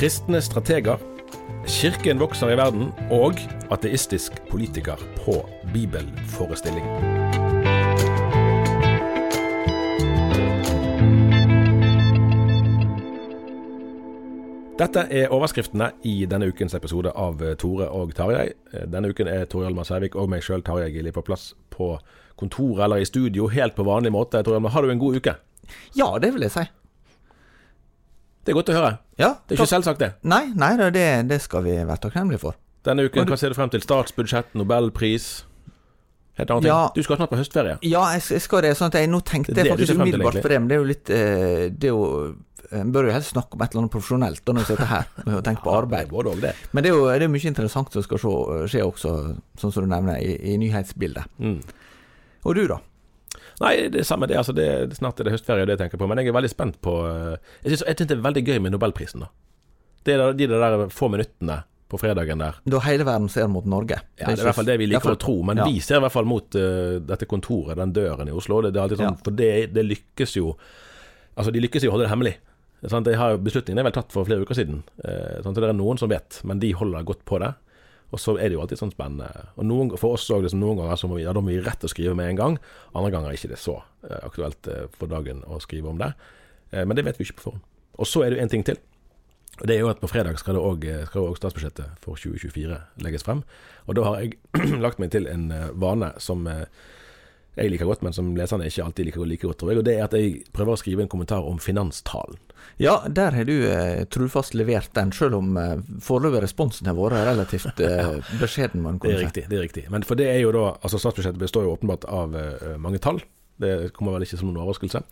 Kristne strateger, kirken vokser i verden og ateistisk politiker på bibelforestilling. Dette er overskriftene i denne ukens episode av Tore og Tarjei. Denne uken er Tore Hjalmar Sævik og meg sjøl, Tarjei Gilli, på plass på kontoret eller i studio helt på vanlig måte. Hjalmar, har du en god uke? Ja, det vil jeg si. Det er godt å høre. Ja, Det er ikke selvsagt, det. Nei, nei det, det skal vi være takknemlige for. Denne uken, du- hva ser du frem til? Statsbudsjett, nobelpris? Helt annet ting. Ja. Du skal snart på høstferie. Ja, jeg, jeg skal det. sånn at jeg Nå tenkte Det jeg faktisk umiddelbart på det, men det er jo litt eh, Det er jo En bør jo helst snakke om et eller annet profesjonelt når vi sitter her og tenker på arbeid. Men det er jo det er mye interessant som skal skje også, sånn som du nevner, i, i nyhetsbildet. Mm. Og du, da? Nei, det er samme det. Altså, det snart er det høstferie, det jeg tenker på. Men jeg er veldig spent på eh, Jeg syns det er veldig gøy med nobelprisen, da. Det er de der få minuttene på fredagen der. Da hele verden ser mot Norge. Ja, det er i hvert fall det vi liker å tro. Men ja. vi ser i hvert fall mot uh, dette kontoret, den døren i Oslo. Det, det er alltid sånn, Ja. For det, det lykkes jo Altså, de lykkes jo å holde det hemmelig. Sånn, De har, beslutningen er vel tatt for flere uker siden. Eh, sant? Så det er noen som vet, men de holder godt på det. Og så er det jo alltid sånn spennende. Og noen, For oss òg, liksom, noen ganger så må vi, ja, da må vi rett å skrive med en gang. Andre ganger er ikke det så eh, aktuelt eh, for dagen å skrive om det. Eh, men det vet vi ikke på forhånd. Og så er det jo en ting til. Og Det er jo at på fredag skal det også, også statsbudsjettet for 2024 legges frem. Og da har jeg lagt meg til en eh, vane som eh, jeg liker godt, men som leserne ikke alltid liker like godt, tror jeg. Og det er at jeg prøver å skrive en kommentar om finanstalen. Ja, der har du eh, trufast levert den, selv om eh, foreløpig responsen har vært relativt eh, beskjeden. man Det er riktig. det er riktig. Men for det er jo da Altså Statsbudsjettet består jo åpenbart av eh, mange tall. Det kommer vel ikke som noen overraskelse.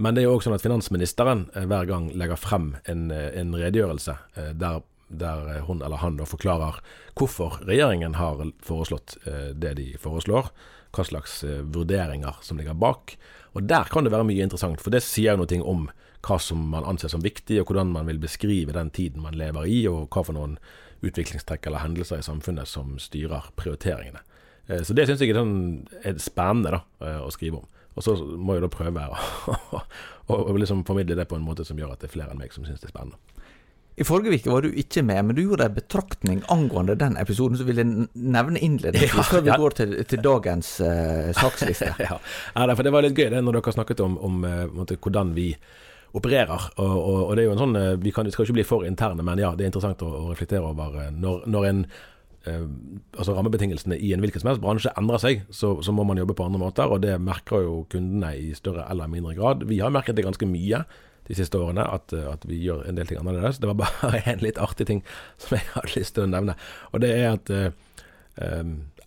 Men det er jo også sånn at finansministeren eh, hver gang legger frem en, eh, en redegjørelse eh, der, der hun eller han da forklarer hvorfor regjeringen har foreslått det de foreslår. Hva slags eh, vurderinger som ligger bak. Og der kan det være mye interessant, for det sier noe om hva som man anser som viktig, og hvordan man vil beskrive den tiden man lever i, og hva for noen utviklingstrekk eller hendelser i samfunnet som styrer prioriteringene. Eh, Så det syns jeg sånn, er spennende da, eh, å skrive om. Og så må jeg da prøve å, å, å liksom formidle det på en måte som gjør at det er flere enn meg som syns det er spennende. I forrige uke var du ikke med, men du gjorde en betraktning angående den episoden, så vil jeg nevne innledningsvis, Ja, før vi ja. går til, til dagens uh, saksliste. ja. ja, for det var litt gøy det når dere snakket om, om eh, måte, hvordan vi opererer. Og, og, og det er jo en sånn eh, Vi, kan, vi skal ikke bli for interne, men ja, det er interessant å, å reflektere over når, når en eh, altså rammebetingelsene i en hvilken som helst bransje endrer seg, så, så må man jobbe på andre måter. Og det merker jo kundene i større eller mindre grad. Vi har merket det ganske mye de siste årene, at, eh, at vi gjør en del ting annerledes. Det var bare en litt artig ting som jeg hadde lyst til å nevne. Og det er at eh,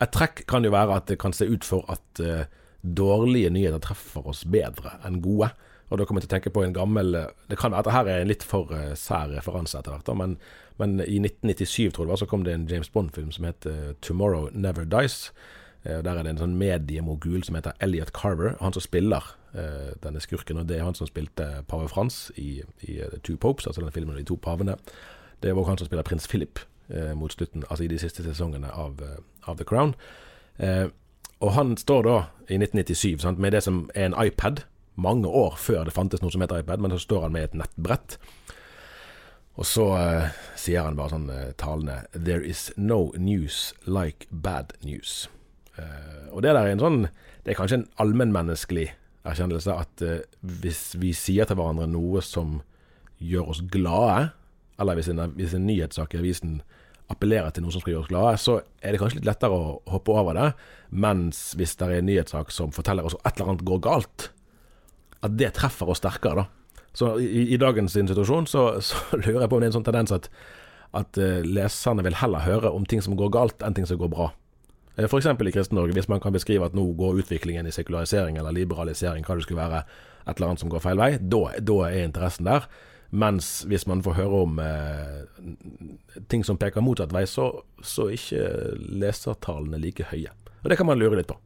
et trekk kan jo være at det kan se ut for at eh, dårlige nyheter treffer oss bedre enn gode. Og da kommer jeg til å tenke på en gammel Det kan være at dette er en litt for sær referanse etter hvert, men, men i 1997 tror jeg det var, så kom det en James Bond-film som heter 'Tomorrow Never Dies'. Der er det en sånn mediemogul som heter Elliot Carver. Han som spiller denne skurken, og det er han som spilte pave Frans i, i eh, Two Popes, altså den filmen om de to pavene. Det er også han som spiller prins Philip eh, mot slutten, altså i de siste sesongene av, eh, av The Crown. Eh, og han står da i 1997 sant, med det som er en iPad, mange år før det fantes noe som heter iPad, men så står han med et nettbrett. Og så eh, sier han bare sånn eh, talende There is no news like bad news. Eh, og det der er en sånn Det er kanskje en allmennmenneskelig erkjennelse at eh, hvis vi sier til hverandre noe som gjør oss glade, eller hvis en, hvis en nyhetssak i avisen appellerer til noe som skal gjøre oss glade, så er det kanskje litt lettere å hoppe over det. Mens hvis det er en nyhetssak som forteller oss at et eller annet går galt, at det treffer oss sterkere, da. Så i, i dagens situasjon så, så, lurer jeg på om det er en sånn tendens at, at uh, leserne vil heller høre om ting som går galt, enn ting som går bra. Uh, F.eks. i Kristen-Norge, hvis man kan beskrive at nå går utviklingen i sekularisering eller liberalisering, hva det skulle være, et eller annet som går feil vei, da er interessen der. Mens hvis man får høre om eh, ting som peker motsatt vei, så, så er ikke lesertallene like høye. Og det kan man lure litt på.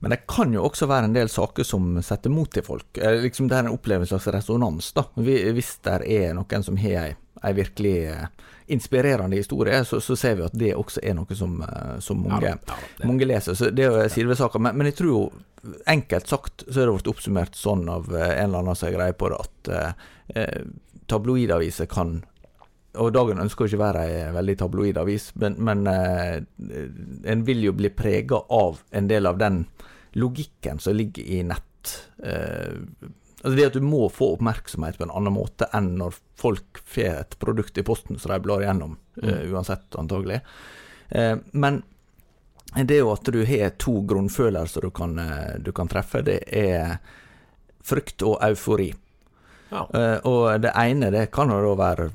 Men det kan jo også være en del saker som setter mot til folk. Eh, liksom Der en opplever en slags resonans. da. Hvis det er noen som har ei, ei virkelig eh, inspirerende historie, så, så, ser vi at det også er noe som, eh, som mange, ja, ja, mange, leser. Så Det er sidesaker. Men, men jeg tror jo, enkelt sagt, så er det blitt oppsummert sånn av en eller annen som har greie på det, at eh, tabloidaviser kan og Dagen ønsker jo ikke å være ei veldig tabloid avis, men, men eh, en vil jo bli prega av en del av den logikken som ligger i nett. Eh, altså det at du må få oppmerksomhet på en annen måte enn når folk får et produkt i posten som de blar igjennom, eh, mm. uansett, antagelig. Eh, men det jo at du har to grunnfølelser du kan, eh, du kan treffe. Det er frykt og eufori. Ja. Uh, og det ene det kan jo da være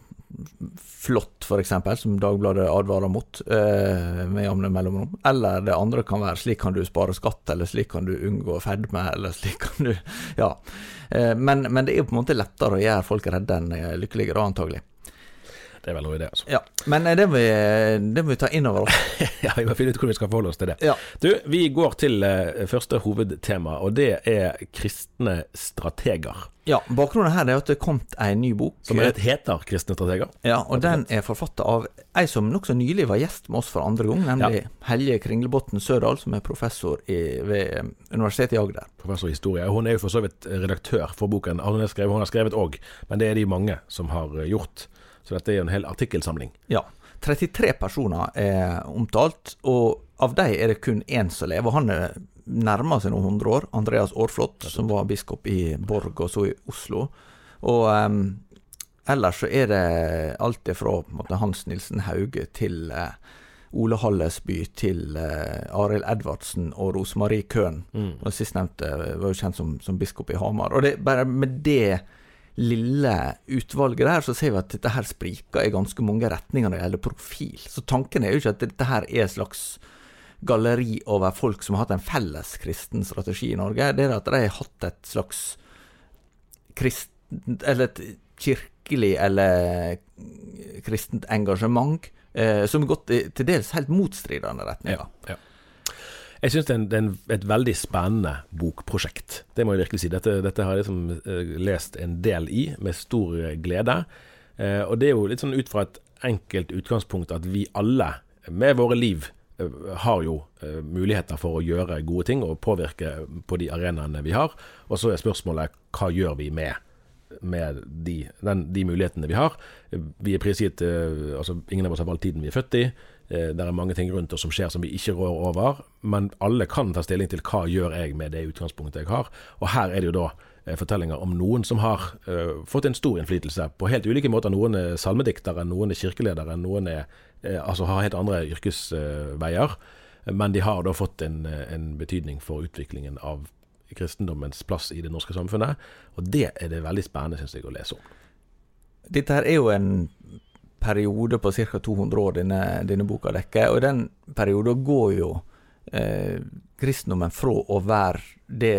flott, f.eks., som Dagbladet advarer mot eh, med jevne mellomrom. Eller det andre kan være 'slik kan du spare skatt', eller 'slik kan du unngå fedme', eller slik kan du Ja. Eh, men, men, det er jo på en måte lettere å gjøre folk redde enn lykkelige, da, antagelig. Det er vel noe i det, altså. Ja, Men det må, vi, det må vi ta inn over oss. ja, vi må finne ut hvordan vi skal forholde oss til det. Ja. Du, vi går til uh, første hovedtema, og det er kristne strateger. Ja, bakgrunnen her er at det er kommet en ny bok. Som heter 'Kristne strateger'? Ja, og den er forfatta av ei som nokså nylig var gjest med oss for andre gang, nemlig ja. Helje Kringlebotn Sørdal, som er professor i, ved Universitetet i Agder. Professor i historie. Hun er jo for så vidt redaktør for boken. Hun har skrevet òg, men det er de mange som har gjort. Så dette er jo en hel artikkelsamling. Ja. 33 personer er omtalt, og av dem er det kun én som lever. Han er nærmer seg noen hundre år. Andreas Aarflot, som var biskop i Borg og så i Oslo. Og um, ellers så er det alt fra Hans Nilsen Hauge til uh, Ole Hallesby til uh, Arild Edvardsen og Rosemarie Køhn. Mm. Og Sistnevnte var jo kjent som, som biskop i Hamar. Og det, bare med det lille utvalget der, så ser vi at dette her spriker i ganske mange retninger når det gjelder profil. Så tanken er jo ikke at dette her er et slags galleri over folk som har hatt en felles kristen strategi i Norge. Det er at de har hatt et slags kristen, eller et kirkelig eller kristent engasjement eh, som har gått til dels helt motstridende retninger. Ja, ja. Jeg syns det, det, er et veldig spennende bokprosjekt. Det må jeg virkelig si. Dette, dette har jeg liksom, uh, lest en del i, med stor glede. Eh, og det er jo litt sånn ut fra et enkelt utgangspunkt at vi alle, med våre liv, uh, har jo muligheter for å gjøre gode ting og påvirke på de arenaene vi har. Og så er spørsmålet hva gjør vi med med de, den, de, mulighetene vi har. Vi er prisgitt altså Ingen av oss har valgt tiden vi er født i. Eh, det er mange ting rundt oss som skjer som vi ikke rår over, men alle kan ta stilling til hva gjør jeg med det utgangspunktet jeg har. Og her er det jo da eh, fortellinger om noen som har uh, fått en stor innflytelse på helt ulike måter. Noen er salmediktere, noen er kirkeledere, noen er, uh, altså har helt andre yrkesveier. Uh, men de har da fått en, en, betydning for utviklingen av kristendommens plass i det norske samfunnet. Og det er det veldig spennende, syns jeg, å lese om. Dette her er jo en periode på ca. 200 år denne, denne, boka dekker. Og den perioden går jo eh, kristendommen fra å være det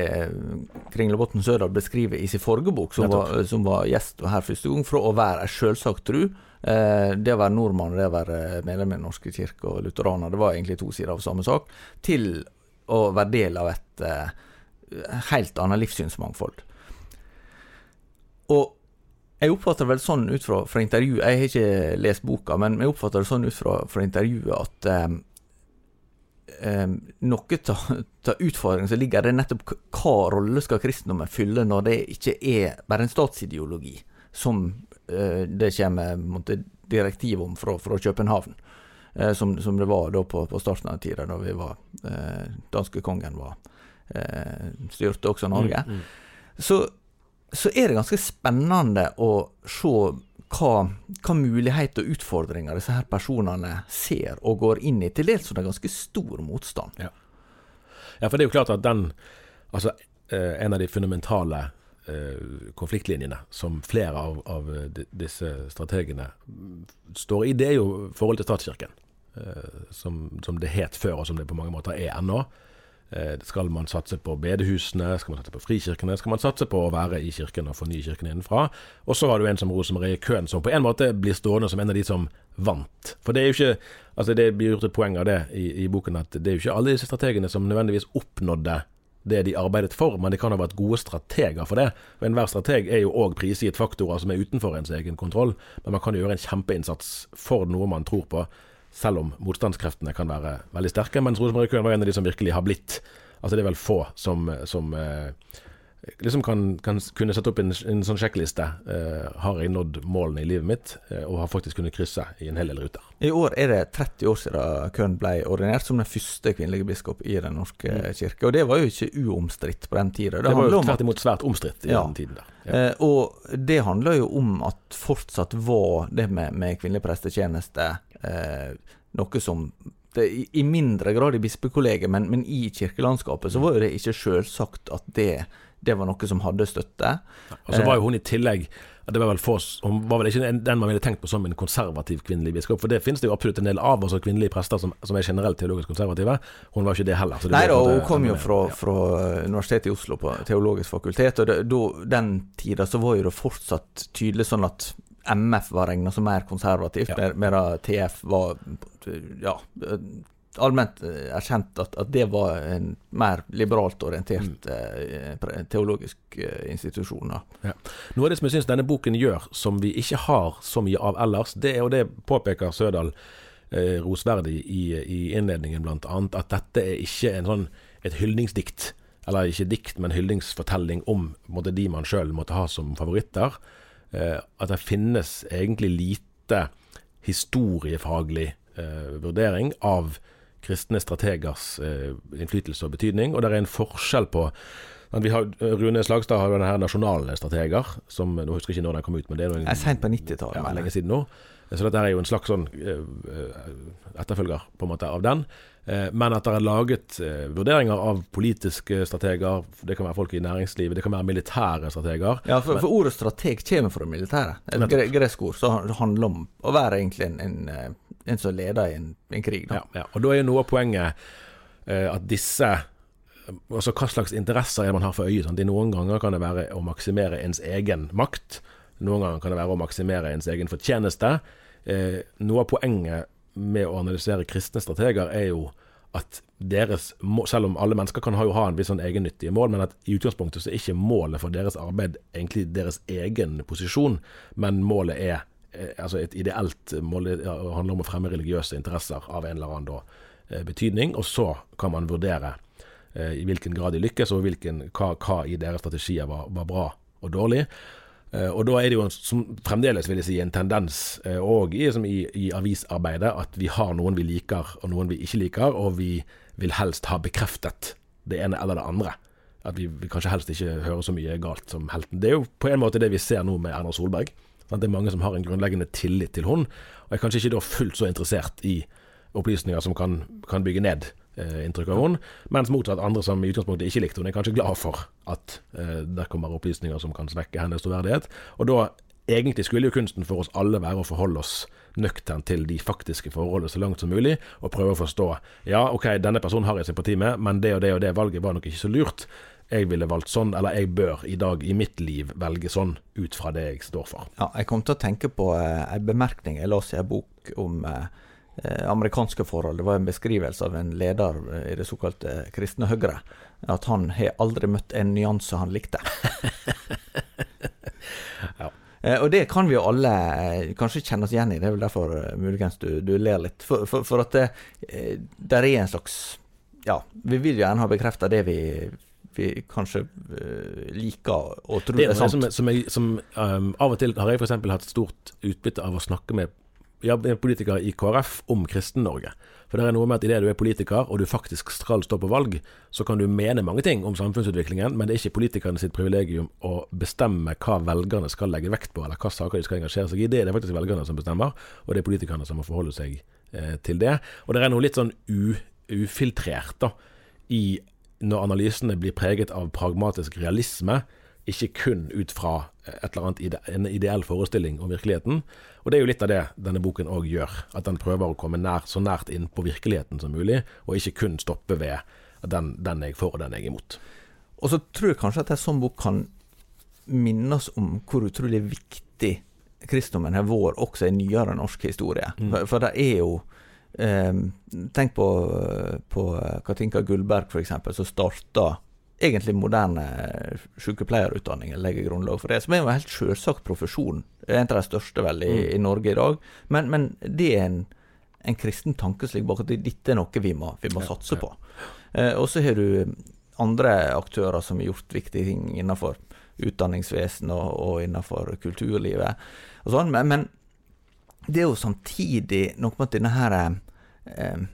Kringlebotn Sørdal beskriver i sin forrige bok, som var, som var, gjest her første gang, fra å være ei selvsagt tru. Eh, det å være nordmann og det å være medlem i Den norske kirke og lutheraner, det var egentlig to sider av samme sak, til å være del av et eh, helt annet livssynsmangfold. Og jeg oppfatter vel sånn ut fra, fra, intervjuet Jeg har ikke lest boka, men jeg oppfatter det sånn ut fra, fra intervjuet at um, um, noe av utfordringen som ligger, det er nettopp hva rolle skal kristendommen fylle når det ikke er bare en statsideologi, som uh, det kommer måtte, direktiv om fra, fra København. Uh, som, som, det var da på, på starten av tida, da vi var uh, danskekongen var uh, styrte også Norge. Mm, mm. så, så er det ganske spennende å se hva, hva muligheter og utfordringer disse her personene ser og går inn i, til dels under ganske stor motstand. Ja. ja, for det er jo klart at den Altså, eh, en av de fundamentale eh, konfliktlinjene som flere av, av disse strategene står i, det er jo forholdet til statskirken. Eh, som, som, det het før, og som det på mange måter er ennå. Eh, skal man satse på bedehusene, skal man satse på frikirkene, skal man satse på å være i kirken og fornye kirken innenfra? Og så har du en som Rosemarie Køhn, som på en måte blir stående som en av de som vant. For det er jo ikke altså det blir gjort et poeng av det i, i boken, at det er jo ikke alle disse strategene som nødvendigvis oppnådde det de arbeidet for, men de kan ha vært gode strateger for det. Og Enhver strateg er jo òg prisgitt faktorer som er utenfor ens egen kontroll, men man kan jo gjøre en kjempeinnsats for noe man tror på selv om motstandskreftene kan være veldig sterke. Mens Rosenborg Köhn var en av de som virkelig har blitt Altså det er vel få som, som eh, liksom kan, kan, kunne sette opp en, en sånn sjekkliste. Eh, har jeg nådd målene i livet mitt, eh, og har faktisk kunnet krysse i en hel del ruter. I år er det 30 år siden Køhn ble ordinert som den første kvinnelige biskop i Den norske mm. kirke. Og det var jo ikke uomstridt på den tida. Det, det var jo tvert imot svært omstridt i ja. den tiden der. Ja. Eh, og det handler jo om at fortsatt var det med, med kvinnelig prestetjeneste noe som det, i, mindre grad i bispekollegiet, men, men, i kirkelandskapet så var jo det ikke selvsagt at det, det var noe som hadde støtte. Ja, og så var jo hun i tillegg det var vel få, Hun var vel ikke den man ville tenkt på som en konservativ kvinnelig biskop, for det finnes det jo absolutt en del av, altså kvinnelige prester som, som er generelt teologisk konservative. Hun var ikke det heller. Det Nei da, hun kom jo fra, fra, Universitetet i Oslo på teologisk fakultet, og det, då, den tida så var jo det fortsatt tydelig sånn at MF var regna som mer konservativt, ja. mens TF var ja, allment eh, erkjent at, at, det var en mer liberalt orientert mm. eh, teologisk eh, institusjon. Ja. Noe av det som jeg syns denne boken gjør, som vi ikke har så mye av ellers, det er, og det påpeker Sødal eh, rosverdig i, i innledningen bl.a., at dette er ikke en sånn, et hyldningsdikt. Eller ikke dikt, men hyldningsfortelling om måtte, de man sjøl måtte ha som favoritter. Eh, at det finnes egentlig lite historiefaglig eh, vurdering av kristne strategers eh, innflytelse og betydning. Og det er en forskjell på vi har, Rune Slagstad har jo denne her nasjonale strateger, som nå husker jeg ikke når den kom ut, men det er noen, Seint på 90-tallet. Ja, lenge siden nå. Så dette er jo en slags sånn etterfølger på en måte av den. Eh, men at det er laget eh, vurderinger av politiske strateger. Det kan være folk i næringslivet, det kan være militære strateger. Ja, for, for ordet strateg kommer fra militæret. Et gresk ord som handler om å være egentlig en, en, eh, en som leder i en, en krig. Da. Ja, ja, og da er jo noe av poenget at disse Altså hva slags interesser er det man har for øye. Sånn. Noen ganger kan det være å maksimere ens egen makt. Noen ganger kan det være å maksimere ens egen fortjeneste. Eh, noe av poenget med å analysere kristne strateger, er jo at deres Selv om alle mennesker kan ha, jo ha en viss sånn egennyttige mål, men at i utgangspunktet så er ikke målet for deres arbeid egentlig deres egen posisjon, men målet er eh, altså et ideelt mål det handler om å fremme religiøse interesser av en eller annen da, eh, betydning. Og så kan man vurdere i hvilken grad de lykkes, og hvilken, hva, hva i deres strategier var, var bra og dårlig. Eh, og da er det jo som, fremdeles vil jeg si, en tendens òg eh, i, i, i, avisarbeidet at vi har noen vi liker og noen vi ikke liker, og vi vil helst ha bekreftet det ene eller det andre. At vi, vi kanskje helst ikke hører så mye galt som helten. Det er jo på en måte det vi ser nå med Erna Solberg. Sant? Det er mange som har en grunnleggende tillit til hun, og er kanskje ikke da fullt så interessert i opplysninger som kan, kan bygge ned eh, inntrykk av henne. Mens motsatt andre som i utgangspunktet ikke likte henne, er kanskje glad for at eh, der kommer opplysninger som kan svekke hennes troverdighet. Og da Egentlig skulle jo kunsten for oss alle være å forholde oss nøktern til de faktiske forholdene så langt som mulig, og prøve å forstå ja, ok, denne personen har jeg sympati med, men det og det og det valget var nok ikke så lurt. Jeg ville valgt sånn, eller jeg bør i dag i mitt liv velge sånn, ut fra det jeg står for. Ja, jeg kom til å tenke på eh, en bemerkning jeg leste i en bok om eh, amerikanske forhold. Det var en beskrivelse av en leder eh, i det såkalte kristne Høyre. At han har aldri møtt en nyanse han likte. ja. Eh, og det kan vi jo alle kanskje kjenne oss igjen i. Det er vel derfor muligens du, du ler litt. For, for, for at det der er en slags Ja, vi vil gjerne ha bekrefta det vi vi kanskje uh, liker å tro det er, sant. Som, som, jeg, som um, Av og til har jeg f.eks. hatt stort utbytte av å snakke med ja, en politiker i KrF om Kristen-Norge. For det er noe med at idet du er politiker, og du faktisk skal stå på valg, så kan du mene mange ting om samfunnsutviklingen, men det er ikke politikerne sitt privilegium å bestemme hva velgerne skal legge vekt på, eller hva saker de skal engasjere seg i. Det er det faktisk velgerne som bestemmer, og det er politikerne som må forholde seg eh, til det. Og det er noe litt sånn u, ufiltrert da, i når analysene blir preget av pragmatisk realisme ikke kun ut fra et eller annet ide en ideell forestilling om virkeligheten. Og det er jo litt av det denne boken òg gjør. At den prøver å komme nær, så nært inn på virkeligheten som mulig, og ikke kun stoppe ved den, den jeg for og den jeg er imot. Og så tror jeg kanskje at en sånn bok kan minne oss om hvor utrolig viktig kristendommen har vært også i nyere norsk historie. Mm. For, for, det er jo eh, Tenk på, på Katinka Gullberg, f.eks., som starta egentlig moderne sykepleierutdanning legger grunnlag for det. Som er jo en helt selvsagt profesjon. En av de største vel i, mm. i Norge i dag. Men, men, det er en, en kristen tanke som ligger bak at dette er noe vi må, vi må satse ja. på. Eh, og så har du andre aktører som har gjort viktige ting innenfor utdanningsvesen og, og innenfor kulturlivet og sånn. Men, men, det er jo samtidig noe med at denne her eh,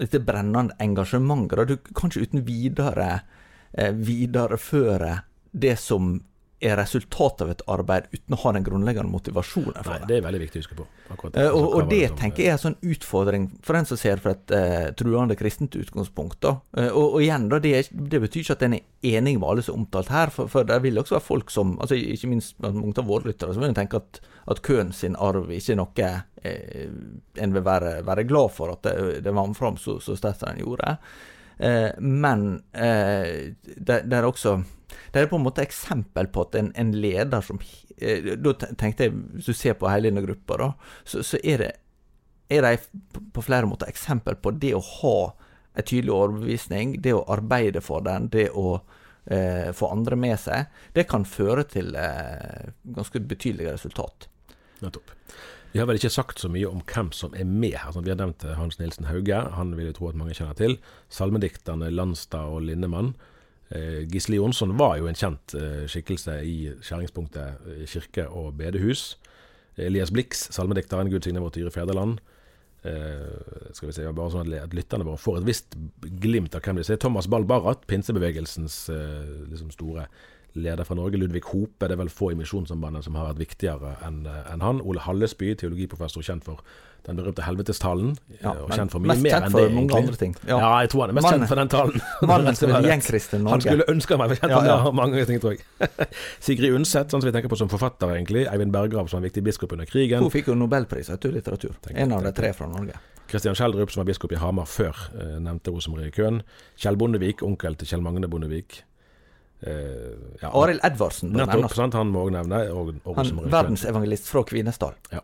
dette brennende engasjementet. Du kan ikke uten videre eh, videreføre det som er resultatet av et arbeid, uten å ha den grunnleggende motivasjonen for Nei, det. er veldig viktig å huske på. Akkurat, uh, og, og det som, tenker jeg er en sånn utfordring for en som ser fra et uh, truende kristent utgangspunkt. Da. Uh, og, og, igjen, da, det, det, betyr ikke at en er enig med alle som er omtalt her, for, for det vil også være folk som, altså ikke minst mange av våre lyttere, som vil tenke at, at Køhn sin arv ikke er noe en vil være, være, glad for at det, det vant fram så, så sterkt som den gjorde. Men det, det er også det er på en måte eksempel på at en, en leder som eh, Da tenkte jeg, hvis du ser på hele denne gruppa, da, så, så er det er de på flere måter eksempel på det å ha en tydelig overbevisning, det å arbeide for den, det å eh, få andre med seg, det kan føre til eh, ganske betydelige resultat. Nettopp. Vi har vel ikke sagt så mye om hvem som er med her. vi har nevnt Hans Nilsen Hauge, han vil jeg tro at mange kjenner til. Salmedikterne Landstad og Lindemann. Eh, Gisle Jonsson var jo en kjent eh, skikkelse i skjæringspunktet eh, kirke og bedehus. Elias Blix, salmedikteren 'Gud signe vårt dyre fedreland'. Uh, skal vi se, bare sånn at lytterne våre får et visst glimt av hvem de ser. Thomas Ball Barrat, pinsebevegelsens uh, liksom store leder fra Norge. Ludvig Hope, det er vel få i Misjonssambandet som har vært viktigere enn en han. Ole Hallesby, teologiprofessor kjent for den berømte helvetestalen. Ja, og kjent for mye mer enn det, egentlig. Ja. ja. jeg tror han er mest kjent for den talen. Mannen som vil gjenkriste Norge. Han skulle ønske han var kjent for ja, ja. mange ting, tror jeg. Sigrid Undset, sånn som vi tenker på som forfatter, egentlig. Eivind Berggrav, som var en viktig biskop under krigen. Hun fikk jo nobelpris i litteratur. En av de tre fra Norge. Kristian Schjelderup, som var biskop i Hamar før, eh, nevnte Rosemarie Køhn. Kjell Bondevik, onkel til Kjell Magne Bondevik. Uh, ja, Arild Edvardsen bør nevnes. Sant, han må også nevne. Og, og han Verdensevangelist fra Kvinesdal. Ja.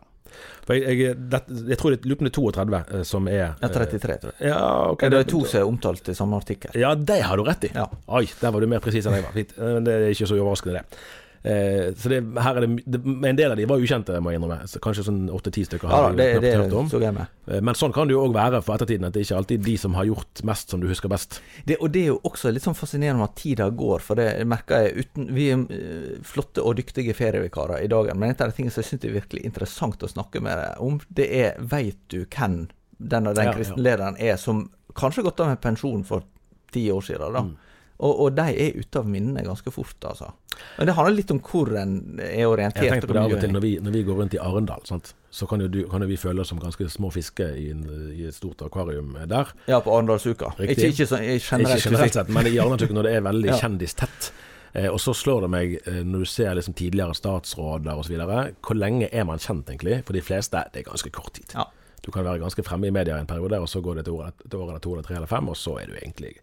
For jeg, jeg, det, jeg tror det er lupende 32 eh, som er Ja, 33, tror jeg. Ja, okay, det er to som er omtalt i samme artikkel. Ja, det har du rett i. Ja. Oi, der var du mer presis enn jeg var. Fint. Det er ikke så overraskende, det. Eh, så det, her er det, det, En del av de var ukjente, må jeg innrømme. Kanskje sånn åtte-ti stykker. Ja, det, det, hørt om. Så. Eh, men sånn kan det jo òg være for ettertiden, at det ikke alltid de som har gjort mest, som du husker best. Det, og det er jo også litt sånn fascinerende at tida går, for det merker jeg uten Vi er uh, flotte og dyktige ferievikarer i dag, men en av de tingene som jeg syns er virkelig interessant å snakke med deg om, det er veit du hvem den og den ja, kristenlederen ja. er, som kanskje gått av med pensjon for ti år siden, da. Mm. Og, og, de er ute av minnene ganske fort, altså. Men det handler litt om hvor en er orientert. Jeg tenkte på det av og til når vi, når vi går rundt i Arendal, sant? så kan jo, du, kan jo, vi føle oss som ganske små fisker i, i, et stort akvarium der. Ja, på Arendalsuka. Ikke, ikke, så, generelt, ikke generelt sett, men i Arendalsuka når det er veldig ja. kjendistett. Eh, og så slår det meg, eh, når du ser liksom tidligere statsråder osv., hvor lenge er man kjent egentlig? For de fleste, det er ganske kort tid. Ja. Du kan være ganske fremme i media en periode, og så går det et år, et år eller to eller tre eller fem, og så er du egentlig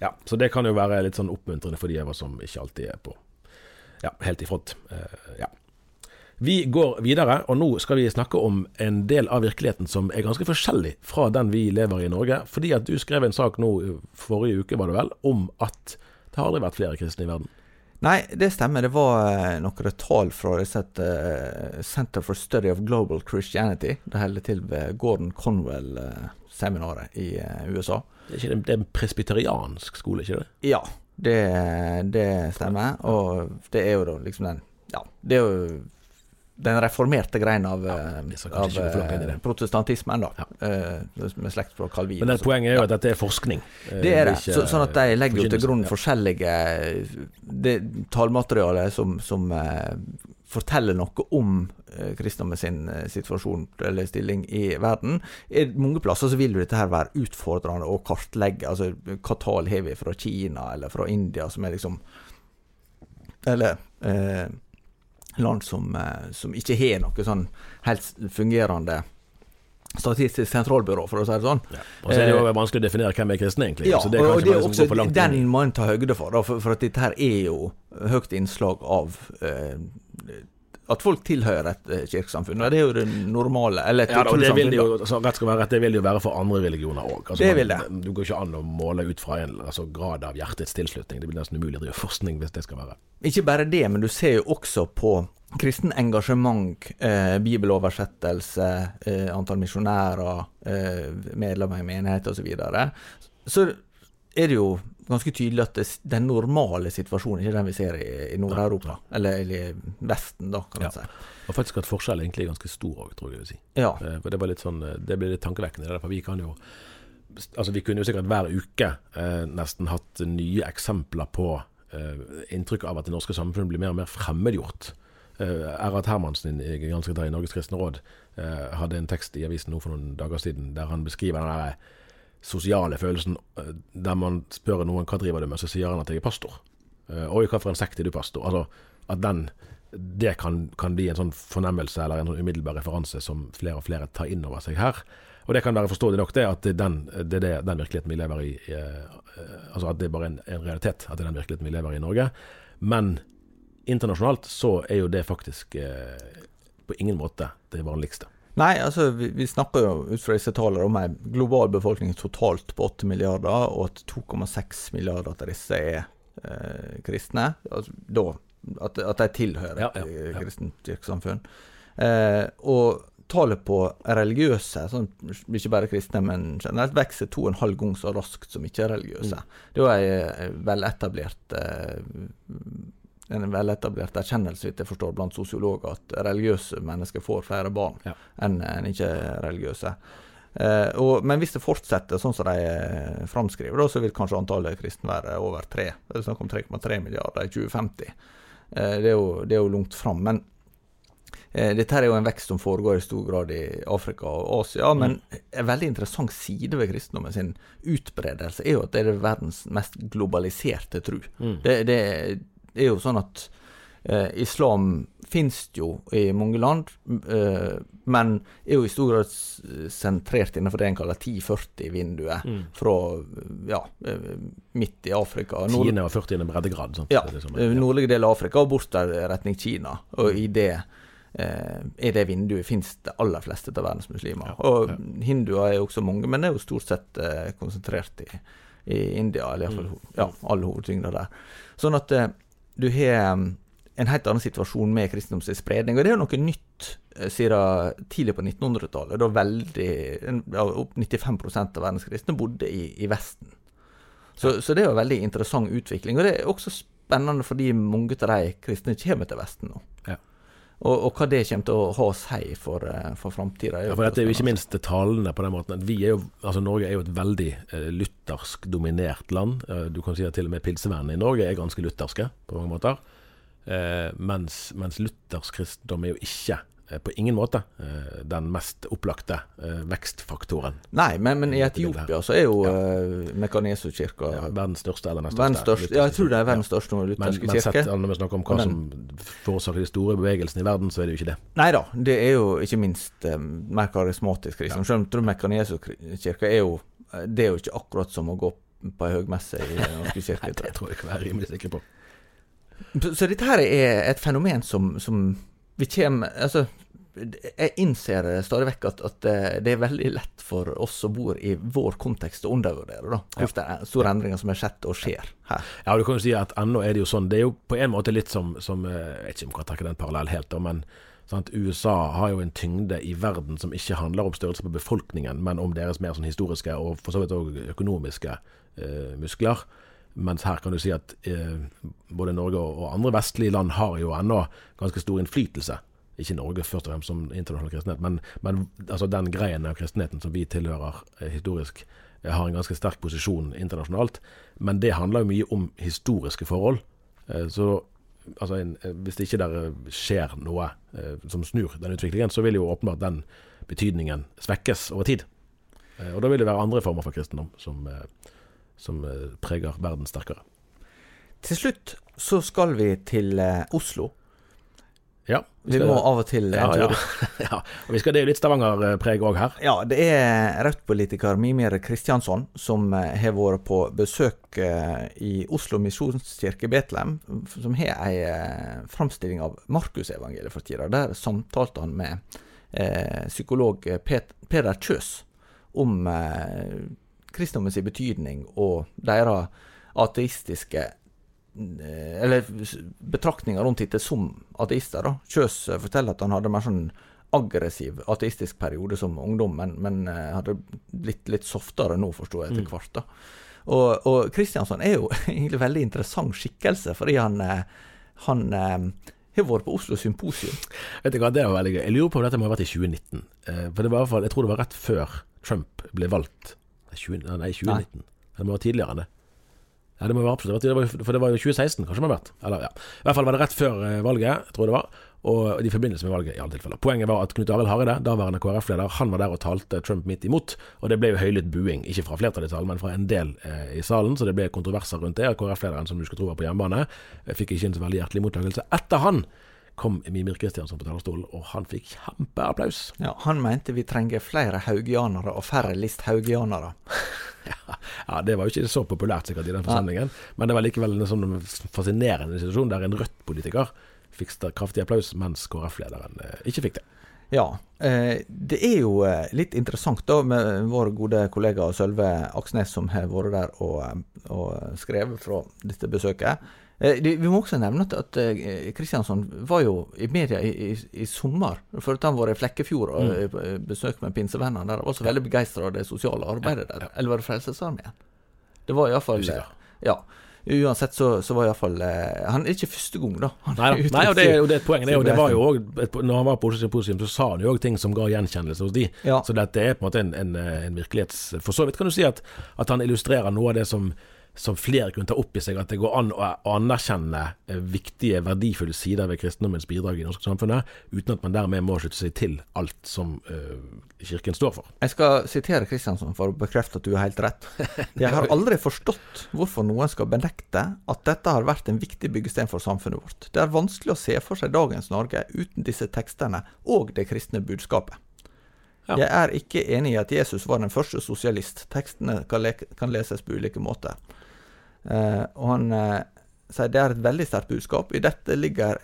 Ja, Så det kan jo være litt sånn oppmuntrende for de av oss som ikke alltid er på Ja, helt i front. Uh, ja. Vi går videre, og nå skal vi snakke om en del av virkeligheten som er ganske forskjellig fra den vi lever i i Norge. Fordi at du skrev en sak nå forrige uke, var det vel, om at det har aldri vært flere kristne i verden. Nei, det stemmer. Det var eh, noen tall fra uh, Center for Study of Global Christianity. Det holder til ved Gordon Conwell-seminaret i uh, USA. Det er, det er en presbyteriansk skole, ikke det? Ja, det, det, stemmer. Og det er jo da liksom den Ja, det er jo den reformerte greien av, Ja, av protestantismen, da. Ja. Eh, med slekt fra Calvin. Men det poenget er jo at dette er forskning. Eh, Det er det. ikke, Så, sånn at de legger jo til grunn forskjellige det tallmaterialet som, som eh, forteller noe om eh, kristendom sin eh, situasjon eller stilling i verden. I mange plasser så vil jo dette her være utfordrende å kartlegge. Altså hva tall har vi fra Kina eller fra India, som er liksom Eller eh, land som, eh, som ikke har noe sånn helt fungerende Statistisk sentralbyrå, for å si det sånn. Ja. Og så er det jo vanskelig å definere hvem er kristne, egentlig. Ja, så det og det er også, den må en ta høyde for, da, for, for at dette her er jo høyt innslag av eh, at folk tilhører et eh, kirkesamfunn. Det er jo det normale. Eller et Ja, det vil det jo, altså, rett skal være rett, det vil jo være for andre religioner òg. Altså, Det vil det. Du går ikke an å måle ut fra en altså, grad av hjertets tilslutning. Det blir nesten umulig å drive forskning hvis det skal være. Ikke bare det, men du ser jo også på kristen engasjement, eh, bibeloversettelse, eh, antall misjonærer, eh, medlemmer i menighet osv. Så, videre. så er det jo ganske tydelig at det, den normale situasjonen ikke er den vi ser i, i Nord-Europa. Eller, eller i Vesten, da, kan Ja. man si. Og faktisk at forskjellen egentlig er ganske stor òg, tror jeg jeg vil si. Ja. Eh, For det var litt sånn eh, Det ble litt tankevekkende. derfor For vi kan jo Altså Vi kunne jo sikkert hver uke eh, nesten hatt nye eksempler på eh, inntrykk av at det norske samfunnet blir mer og mer fremmedgjort. Eh, Erhard Hermansen, i- i Norges kristne råd, eh, hadde en tekst i avisen nå for noen dager siden der han beskriver den der sosiale følelsen eh, der man spør noen hva driver du med, så sier han at jeg er pastor. Eh, Oi, hva for en sekt er du pastor? Altså, at den det kan, kan bli en sånn fornemmelse eller en sånn umiddelbar referanse som flere og flere tar inn over seg her. Og det kan være forståelig nok, det at den, det er den virkeligheten vi lever i. Eh, altså at det er bare en, en realitet, at det er den virkeligheten vi lever i i Norge. Men internasjonalt så er jo det faktisk på ingen måte det vanligste. Nei, altså vi, vi snakker jo ut fra disse tallene om en global befolkning totalt på 8 milliarder, og at 2,6 milliarder av disse er eh, kristne. Altså, da, at, at de tilhører Ja, ja, ja. eh, kristent kirkesamfunn. Eh, og tallet på religiøse, sånn, ikke bare kristne, men generelt, vokser to og en halv gang så raskt som ikke-religiøse. Mm. Det er jo ei eh, veletablert eh, en veletablert erkjennelse, jeg forstår, blant sosiologer at religiøse mennesker får flere barn Ja. enn en ikke-religiøse. Eh, og, men hvis det fortsetter sånn som de eh, framskriver, da, så vil kanskje antallet kristne være over 3. Det er snakk om 3,3 milliarder i 2050. Eh, det, er jo, det er jo langt fram. Men eh, dette er jo en vekst som foregår i stor grad i Afrika og Asia. Men en veldig interessant side ved kristendommen sin utbredelse er jo at det er verdens mest globaliserte tru. Det, det er jo sånn at eh, islam finnes jo i mange land, eh, men er jo i stor grad sentrert innenfor det en kaller 10-40-vinduet. Fra ja, eh, midt i Afrika. Nord- Tiende og førtiende breddegrad. Sant? ja, liksom, det som er- nordlige del av Afrika og bortover retning Kina. Og i det eh, i det vinduet finnes det aller fleste av verdens muslimer. Ja, og ja. hinduer er jo også mange, men det er jo stort sett konsentrert i, i India, eller iallfall Mm. ja, all hovedtyngda der. Sånn at du har mm, en helt annen situasjon med kristendoms spredning. Og det er jo noe nytt eh, siden tidlig på 1900-tallet, da veldig opp 95% av verdens kristne bodde i, i Vesten. Så, så det er jo en veldig interessant utvikling. Og det er også spennende fordi mange av de kristne kommer til Vesten nå. Ja. Og, og hva det kommer til å ha å si for, eh, for framtida. Ja, for dette er jo ikke minst talende på den måten vi er jo, altså Norge er jo et veldig eh, luthersk dominert land. Eh, du kan si at til og med pilsevennene i Norge er ganske lutherske på mange måter. Eh, mens, mens luthersk kristendom er jo ikke på ingen måte eh, den mest opplagte eh, vekstfaktoren. Nei, men, men i Etiopia så er jo Ja. Mekaneso-kirka Ja, verdens største eller nest største. Ja, jeg tror det er verdens største Men, lutherske men sett kirke. når vi snakker om hva Og som forårsaker de store bevegelsene i verden, så er det jo ikke det. Nei da, det er jo ikke minst eh, mer karismatisk kristen. Selv om jeg tror Mekaneso-kirka er jo eh, Det er jo ikke akkurat som å gå på ei høgmesse i Den norske kirke. Nei, det tror jeg kan er rimelig sikker på. Så, så dette her er et fenomen som, som vi kommer Altså, jeg innser stadig vekk at, at det, det er veldig lett for oss som bor i vår kontekst å undervurdere da, hvor det er store endringer som har skjedd og skjer her. Ja, du kan jo si at ennå er det jo sånn Det er jo på en måte litt som, som eh, Jeg vet ikke om jeg kan trekke den parallell helt, da, men sant, USA har jo en tyngde i verden som ikke handler om størrelse på befolkningen, men om deres mer sånn historiske og for så vidt òg økonomiske eh, muskler. Mens her kan du si at eh, både Norge og, andre vestlige land har jo ennå ganske stor innflytelse ikke Norge først og fremst som internasjonal kristenhet, men, men altså den greien av kristenheten som vi tilhører eh, historisk, eh, har en ganske sterk posisjon internasjonalt. Men det handler jo mye om historiske forhold. Eh, så altså en, eh, hvis det ikke der eh, skjer noe eh, som snur den utviklingen, så vil jo åpenbart den betydningen svekkes over tid. Og da vil det være andre former for kristendom som, som preger verden sterkere. Til slutt så skal vi til Oslo. Ja. Vi, vi må av og til ja, ja. ja. Og vi skal, Det er jo litt Stavanger-preg òg her. Ja, det er Rødt-politiker Mimir Kristiansson som eh, har vært på besøk eh, i Oslo misjonskirke Betlehem, som har ei eh, framstilling av Markusevangeliet for tida. Der samtalte han med eh, psykolog Peder Kjøs om eh, sin betydning og deres ateistiske Eh, eller betraktninger rundt dette som ateister. da. Kjøs eh, forteller at han hadde mer sånn aggressiv ateistisk periode som ungdom, men, men eh, hadde blitt litt softere nå, forsto jeg, etter mm. hvert. da. Og, og Kristiansson er jo egentlig veldig interessant skikkelse, fordi han, han har vært på Oslo Symposium. Vet du hva, det var veldig gøy. Jeg lurer på om dette må ha vært i 2019. For det var i hvert fall, Jeg tror det var rett før Trump ble valgt. Nei, 20, nei 2019. Nei. Det må være tidligere enn det. Ja, det må være absolutt. Det var, for det var jo 2016, kanskje det må ha vært. Eller, ja. I hvert fall var det rett før valget, valget, jeg tror det var. Og i forbindelse med valget, i alle tilfeller. Poenget var at Knut Arild Hareide, daværende KrF-leder, han var der og talte Trump midt imot. Og det ble jo høylytt buing. Ikke fra flertallet i salen, men fra en del eh, i salen. Så det ble kontroverser rundt det. KrF-lederen, som du skulle tro var på hjemmebane, eh, fikk ikke en så veldig hjertelig mottakelse. Etter han kom Mimir Kristiansen på talerstolen, og han fikk kjempeapplaus. Ja, Han mente vi trenger flere haugianere og færre List-haugianere. ja, det var jo ikke så populært sikkert i den forsamlingen, ja. men det var likevel en sånn fascinerende situasjon der en Rødt-politiker fikk kraftig applaus, mens KrF-lederen eh, ikke fikk det. Ja. Eh, det er jo eh, litt interessant da med vår gode kollega Sølve Aksnes, som har vært der og, og skrevet fra dette besøket. Eh, vi må også nevne at Kristiansson eh, var jo i media i, i, i sommer. For at han var i Flekkefjord og mm. besøk med pinsevennene der. Han var så veldig begeistra av det sosiale arbeidet der. Eller var det Frelsesarmeen? Det var iallfall Ja. Uansett så, så var iallfall eh, Han er ikke første gang, da. Nei, nei, og det er jo er et poeng. Det, det var jo også, når han var på Oslo Symposium, så sa han jo òg ting som ga gjenkjennelse hos de. Ja. Så dette er på en måte en, en, en virkelighets... For så vidt kan du si at, at han illustrerer noe av det som som flere kunne ta opp i seg, at det går an å anerkjenne eh, viktige, verdifulle sider ved kristendommens bidrag i det norske samfunnet, uten at man dermed må slutte seg til alt som uh, Kirken står for. Jeg skal sitere Kristiansson for å bekrefte at du har helt rett. Jeg har aldri forstått hvorfor noen skal benekte at dette har vært en viktig byggesten for samfunnet vårt. Det er vanskelig å se for seg dagens Norge uten disse tekstene og det kristne budskapet. Ja. Jeg er ikke enig i at Jesus var den første sosialist. Tekstene kan, kan leses på ulike måter. Eh, og han eh, sier det er et veldig sterkt budskap. I dette ligger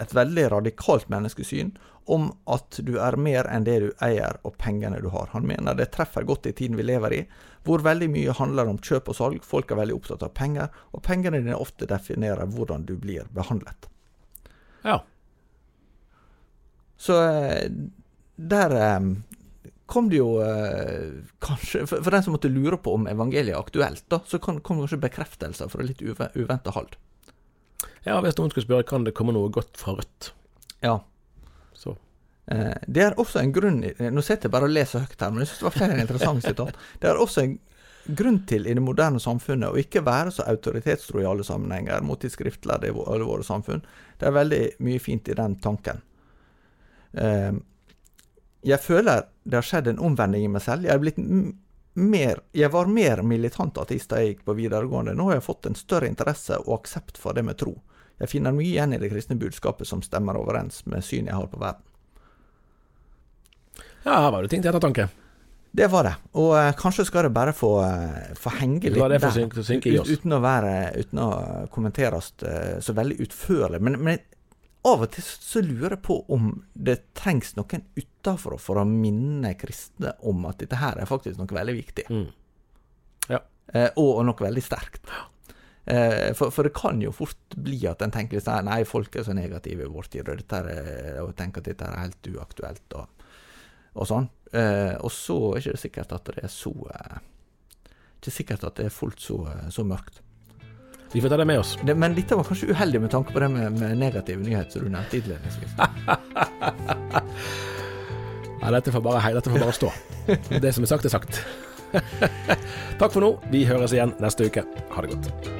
et veldig radikalt menneskesyn om at du er mer enn det du eier og pengene du har. Han mener det treffer godt i tiden vi lever i, hvor veldig mye handler om kjøp og salg. Folk er veldig opptatt av penger, og pengene dine ofte definerer hvordan du blir behandlet. Ja. Så eh, der kom det jo eh, kanskje for, for, den som måtte lure på om evangeliet er aktuelt, da, så kom, kom kanskje bekreftelser fra litt uve, uventa hold. Ja, hvis noen skulle spørre, kan det komme noe godt fra Rødt? Ja. Så. Eh, det er også en grunn Nå sitter jeg bare og leser høyt her, men jeg synes det var flere interessante sitat. Det er også en grunn til i det moderne samfunnet å ikke være så autoritetstro i alle sammenhenger mot de skriftlærde i alle våre samfunn. Det er veldig mye fint i den tanken. Eh, jeg føler det har skjedd en omvending i meg selv. Jeg, er blitt mer, jeg var mer militant ateist da jeg gikk på videregående. Nå har jeg fått en større interesse og aksept for det med tro. Jeg finner mye igjen i det kristne budskapet som stemmer overens med synet jeg har på verden. Ja, her var det ting til ettertanke. Det var det. Og uh, kanskje skal det bare få, uh, få henge litt der. Synke, synke uten, å være, uten å kommenteres uh, så veldig utførlig. Men, men av og til så lurer jeg på om det trengs noen utafor for å minne kristne om at dette her er faktisk noe veldig viktig. Mm. Ja. Eh, og, og, noe veldig sterkt. Eh, for, for, det kan jo fort bli at en tenker sånn Nei, folk er så negative i vår tid, og, er, og tenker at dette er helt uaktuelt, og, og sånn. Eh, og så er det ikke sikkert at det er så eh, Ikke sikkert at det er fullt så, så mørkt. Vi får ta det med oss. Det, men dette var kanskje uheldig med tanke på det med, med negativ nyhet som du nevnte innledningsvis. Ja, dette får bare, hei, dette får bare stå. Det som er sagt, er sagt. Takk for nå. Vi høres igjen neste uke. Ha det godt.